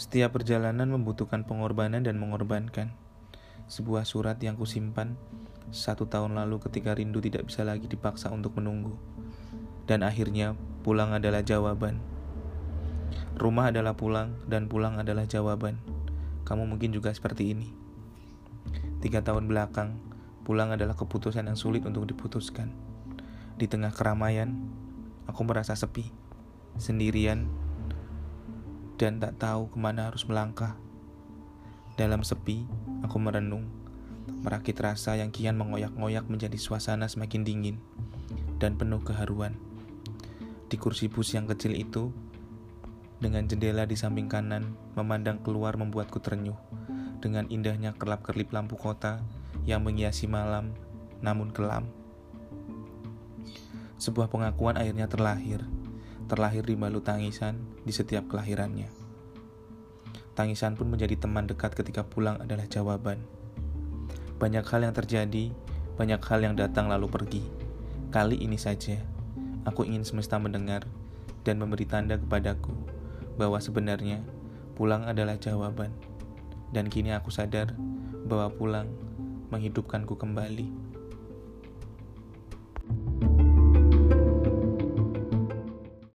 Setiap perjalanan membutuhkan pengorbanan dan mengorbankan. Sebuah surat yang kusimpan satu tahun lalu ketika rindu tidak bisa lagi dipaksa untuk menunggu. Dan akhirnya pulang adalah jawaban. Rumah adalah pulang dan pulang adalah jawaban. Kamu mungkin juga seperti ini. Tiga tahun belakang, pulang adalah keputusan yang sulit untuk diputuskan. Di tengah keramaian, aku merasa sepi, sendirian, dan tak tahu ke mana harus melangkah. Dalam sepi, aku merenung, merakit rasa yang kian mengoyak-ngoyak menjadi suasana semakin dingin dan penuh keharuan. Di kursi bus yang kecil itu, dengan jendela di samping kanan, memandang keluar membuatku terenyuh. Dengan indahnya kerlap-kerlip lampu kota yang menghiasi malam, namun kelam. Sebuah pengakuan akhirnya terlahir terlahir di malu tangisan di setiap kelahirannya. Tangisan pun menjadi teman dekat ketika pulang adalah jawaban. Banyak hal yang terjadi, banyak hal yang datang lalu pergi. Kali ini saja, aku ingin semesta mendengar dan memberi tanda kepadaku bahwa sebenarnya pulang adalah jawaban. Dan kini aku sadar bahwa pulang menghidupkanku kembali.